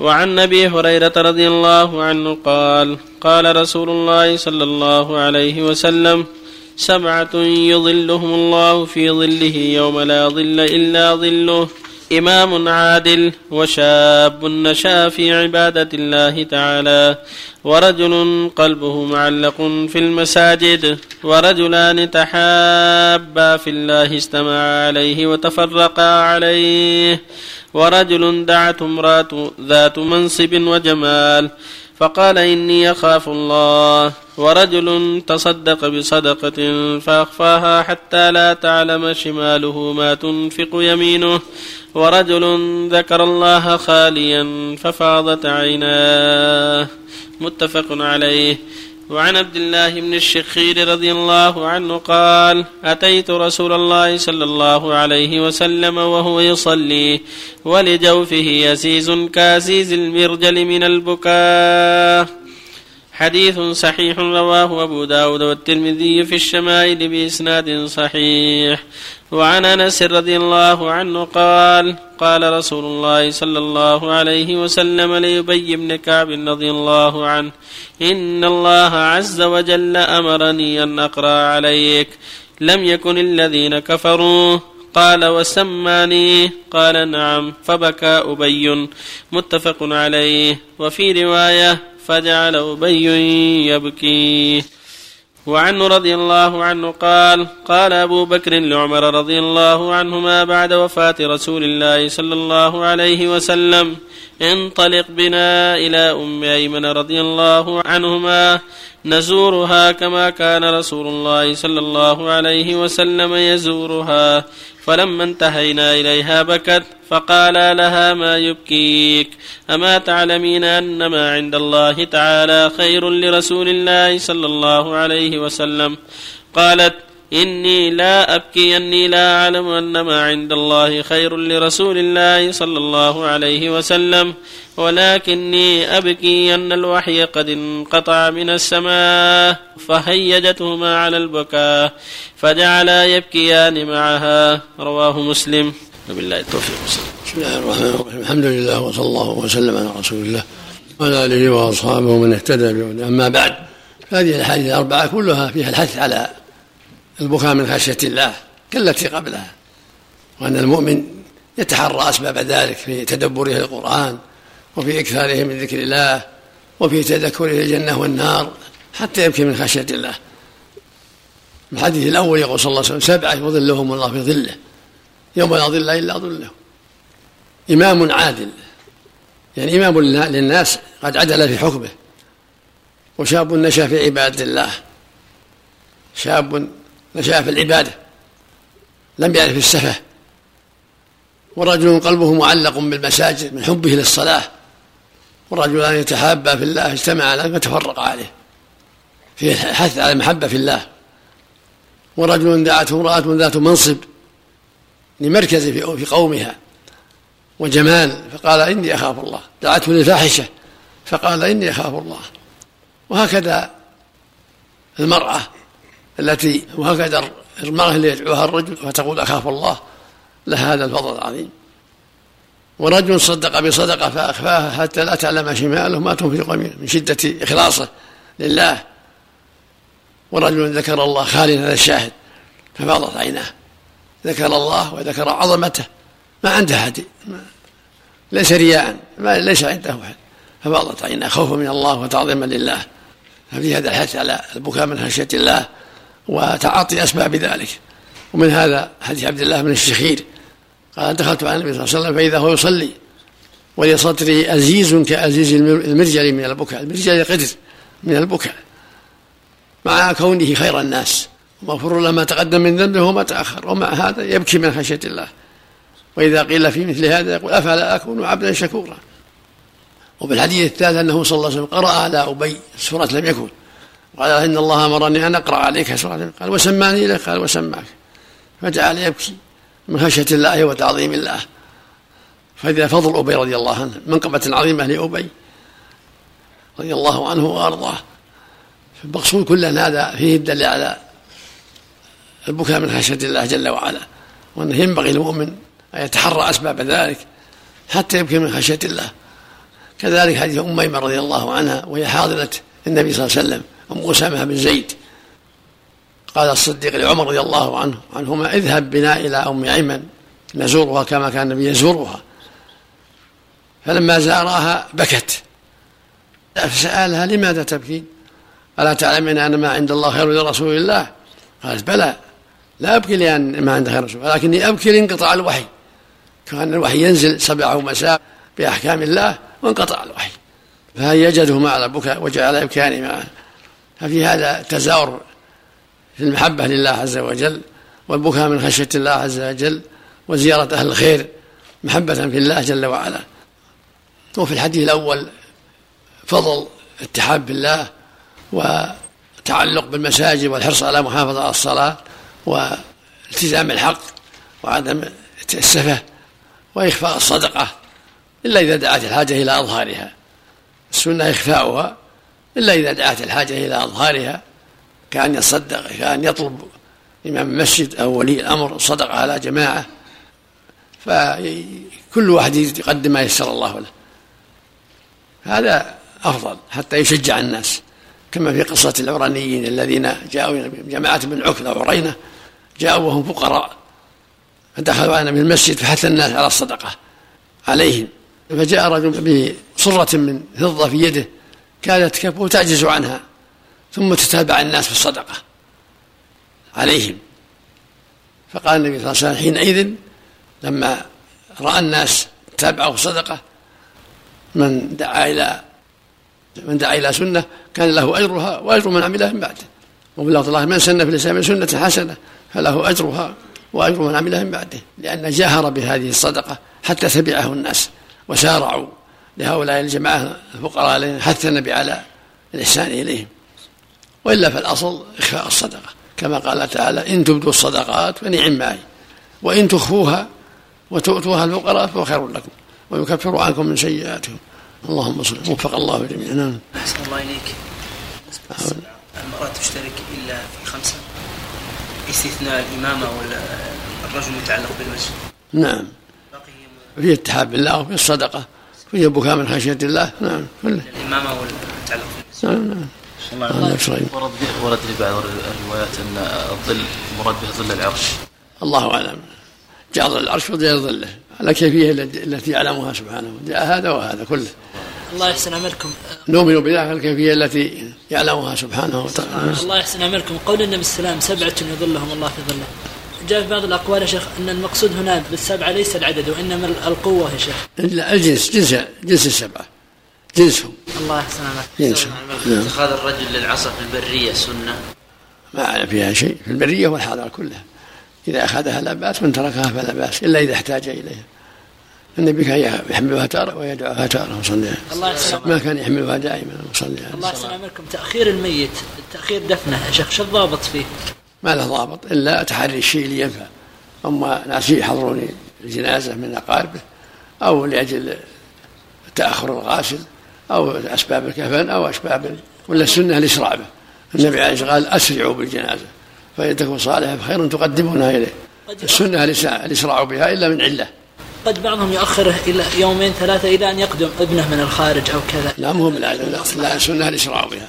وعن أبي هريرة رضي الله عنه قال قال رسول الله صلى الله عليه وسلم سبعة يظلهم الله في ظله يوم لا ظل إلا ظله. إمام عادل وشاب نشا في عبادة الله تعالى ورجل قلبه معلق في المساجد ورجلان تحابا في الله استمعا عليه وتفرقا عليه ورجل دعته امرأة ذات منصب وجمال فقال إني أخاف الله. ورجل تصدق بصدقة فأخفاها حتى لا تعلم شماله ما تنفق يمينه. ورجل ذكر الله خاليا ففاضت عيناه. متفق عليه. وعن عبد الله بن الشخير رضي الله عنه قال أتيت رسول الله صلى الله عليه وسلم وهو يصلي ولجوفه أزيز كأزيز المرجل من البكاء. حديث صحيح رواه أبو داود والترمذي في الشمائل بإسناد صحيح. وعن أنس رضي الله عنه قال قال رسول الله صلى الله عليه وسلم ليبي بن كعب رضي الله عنه إن الله عز وجل أمرني أن أقرأ عليك لم يكن الذين كفروا. قال وسماني؟ قال نعم فبكى أبي. متفق عليه. وفي رواية فجعل أبي يبكي. وعنه رضي الله عنه قال قال أبو بكر لعمر رضي الله عنهما بعد وفاة رسول الله صلى الله عليه وسلم انطلق بنا إلى أم أيمن رضي الله عنهما. نزورها كما كان رسول الله صلى الله عليه وسلم يزورها. فلما انتهينا إليها بكت فقال لها ما يبكيك؟ أما تعلمين أن ما عند الله تعالى خير لرسول الله صلى الله عليه وسلم؟ قالت إني لا أبكي أني لا أعلم أن ما عند الله خير لرسول الله صلى الله عليه وسلم ولكني أبكي أن الوحي قد انقطع من السماء فهيجتهما على البكاء فجعلا يبكيان معها. رواه مسلم. وبالله التوفيق. بسم الله الرحمن الرحيم. الحمد لله وصلى الله وسلم على رسول الله وعلى آله وأصحابه ومن اهتدى أما بعد هذه الأحاديث الأربعة كلها فيها الحث على البكاء من خشية الله كالتي قبلها. وأن المؤمن يتحرى أسباب ذلك في تدبره القرآن وفي إكثاره من ذكر الله وفي تذكره الجنة والنار حتى يبكي من خشية الله. الحديث الأول يقول صلى الله عليه وسلم سبعة يظلهم الله في ظله يوم لا ظل إلا ظله. إمام عادل يعني إمام للناس قد عدل في حكمه. وشاب نشأ في عبادة الله. شاب نشا في العبادة لم يعرف السفه. ورجل قلبه معلق بالمساجد من حبه للصلاة. ورجلان يتحابا في الله اجتمع على فتفرق عليه. في حث على المحبة في الله. ورجل دعته امرأة ذات منصب لمركز في قومها. وجمال فقال إني أخاف الله. دعته للفاحشة فقال إني أخاف الله. وهكذا المرأة التي وهكذا المرأة اللي يدعوها الرجل فتقول أخاف الله لها هذا الفضل العظيم. ورجل صدق بصدقة فأخفاها حتى لا تعلم شماله ما تنفق من شدة إخلاصه لله. ورجل ذكر الله خاليا هذا الشاهد ففاضت عيناه. ذكر الله وذكر عظمته ما عنده أحد ليس رياء ما ليس عنده أحد. ففاضت عيناه خوفا من الله وتعظيما لله. ففي هذا الحث على البكاء من خشية الله. وتعاطي أسباب ذلك ومن هذا حديث عبد الله بن الشخير. قال دخلت على النبي صلى الله عليه وسلم فإذا هو يصلي ولصدري أزيز كأزيز المرجل من البكاء المرجل قدر من البكاء. مع كونه خير الناس. ومغفور له ما تقدم من ذنبه وما تأخر. ومع هذا يبكي من خشية الله. وإذا قيل في مثل هذا يقول أفلا أكون عبدا شكورا. وفي الحديث الثالث أنه صلى الله عليه وسلم قرأ على أبي سورة لم يكن. قال إن الله أمرني أن أقرأ عليك سورة قال وسماني لك قال وسماك. فجعل يبكي من خشية الله وتعظيم الله. فإذا فضل أبي رضي الله عنه منقبة عظيمة لأبي رضي الله عنه وأرضاه. المقصود كل هذا فيه الدليل على البكاء من خشية الله جل وعلا وأنه ينبغي للمؤمن أن يتحرى أسباب ذلك حتى يبكي من خشية الله. كذلك حديث أم ميمة رضي الله عنها وهي حاضرة النبي صلى الله عليه وسلم. أم أسامة بن زيد. قال الصديق لعمر رضي الله عنه عنهما اذهب بنا إلى أم أيمن نزورها كما كان النبي يزورها. فلما زارها بكت. فسألها لماذا تبكين ألا تعلمين أن ما عند الله خير لرسول الله؟ قالت بلى لا أبكي لأن ما عند خير رسول ولكني أبكي لانقطاع الوحي. كان الوحي ينزل صباح ومساء بأحكام الله وانقطع الوحي. فهيجته على البكاء وجعل يبكيان معه ففي هذا تزاور في المحبة لله عز وجل والبكاء من خشية الله عز وجل وزيارة أهل الخير محبة في الله جل وعلا. وفي الحديث الأول فضل اتحاد بالله وتعلق بالمساجد والحرص على محافظة على الصلاة والتزام الحق وعدم السفة وإخفاء الصدقة إلا إذا دعت الحاجة إلى أظهارها. السنة إخفاؤها إلا إذا دعت الحاجة إلى أظهارها كأن يصدق كأن يطلب إمام المسجد أو ولي الأمر الصدقة على جماعة فكل واحد يقدم ما يسر الله له. هذا أفضل حتى يشجع الناس. كما في قصة العرانيين الذين جاءوا جماعة من عكلة وعرينة جاءوا وهم فقراء فدخلوا علينا من المسجد فحث الناس على الصدقة عليهم. فجاء رجل بصرة من فضة في يده كانت كفه تعجز عنها. ثم تتابع الناس في الصدقة عليهم. فقال النبي صلى الله عليه وسلم حينئذ لما رأى الناس تابعوا الصدقة من دعا إلى من دعا إلى سنة كان له أجرها وأجر من عملها من بعده. وبلغ الله من سن في الإسلام سنة حسنة فله أجرها وأجر من عملها من بعده لأن جاهر بهذه الصدقة حتى تبعه الناس وسارعوا. لهؤلاء الجماعة الفقراء الذين حث النبي على الإحسان إليهم. وإلا فالأصل إخفاء الصدقة. كما قال تعالى إن تبدوا الصدقات فنعم ما هي وإن تخفوها وتؤتوها الفقراء فهو خير لكم ويكفر عنكم من سيئاتهم. اللهم صل وفق الله جميعا. نعم. أحسن الله إليك. المرأة تشترك إلا في خمسة استثناء الإمامة والرجل المتعلق بالمسجد؟ نعم. في اتحاد بالله وفي الصدقة. في البكاء من خشية الله. نعم. كله الإمامة بالمسجد نعم. نعم ورد ورد في بعض الروايات أن الظل مراد به ظل العرش. الله أعلم. جعل العرش وغير ظله. على كيفية التي يعلمها سبحانه. جاء هذا وهذا كله. الله يحسن عملكم. نؤمن بذلك الكيفية التي يعلمها سبحانه وتعالى. الله يحسن عملكم. قول النبي السلام سبعة يظلهم الله في ظله. جاء في بعض الأقوال يا شيخ أن المقصود هنا بالسبعة ليس العدد وإنما القوة يا شيخ. الجنس جنس جنس السبعة. جنسهم. الله يحسن عملكم جنسهم. نعم. اتخاذ الرجل للعصا في البرية سنة. ما أعلم فيها شيء. في البرية والحاضر كلها. إذا أخذها لا بأس من تركها فلا بأس إلا إذا احتاج إليها. النبي كان يحملها تارة ويدعوها تارة وصلي الله يسلمك ما كان يحملها دائما وصلي الله يسلمكم تأخير الميت تأخير دفنه يا شيخ شو الضابط فيه؟ ما له ضابط إلا تحري الشيء اللي ينفع أما ناس يحضرون الجنازة من أقاربه أو لأجل تأخر الغاسل أو أسباب الكفن أو أسباب ولا السنة الإسراع به. النبي عليه الصلاة قال أسرعوا بالجنازة. فإن تكون صالحة فخير تقدمونها إليه. السنة الإسراع بها إلا من علة. قد بعضهم يؤخره إلى يومين ثلاثة إلى أن يقدم ابنه من الخارج أو كذا. لا مهم لا لا, لا السنة الاسراع بها.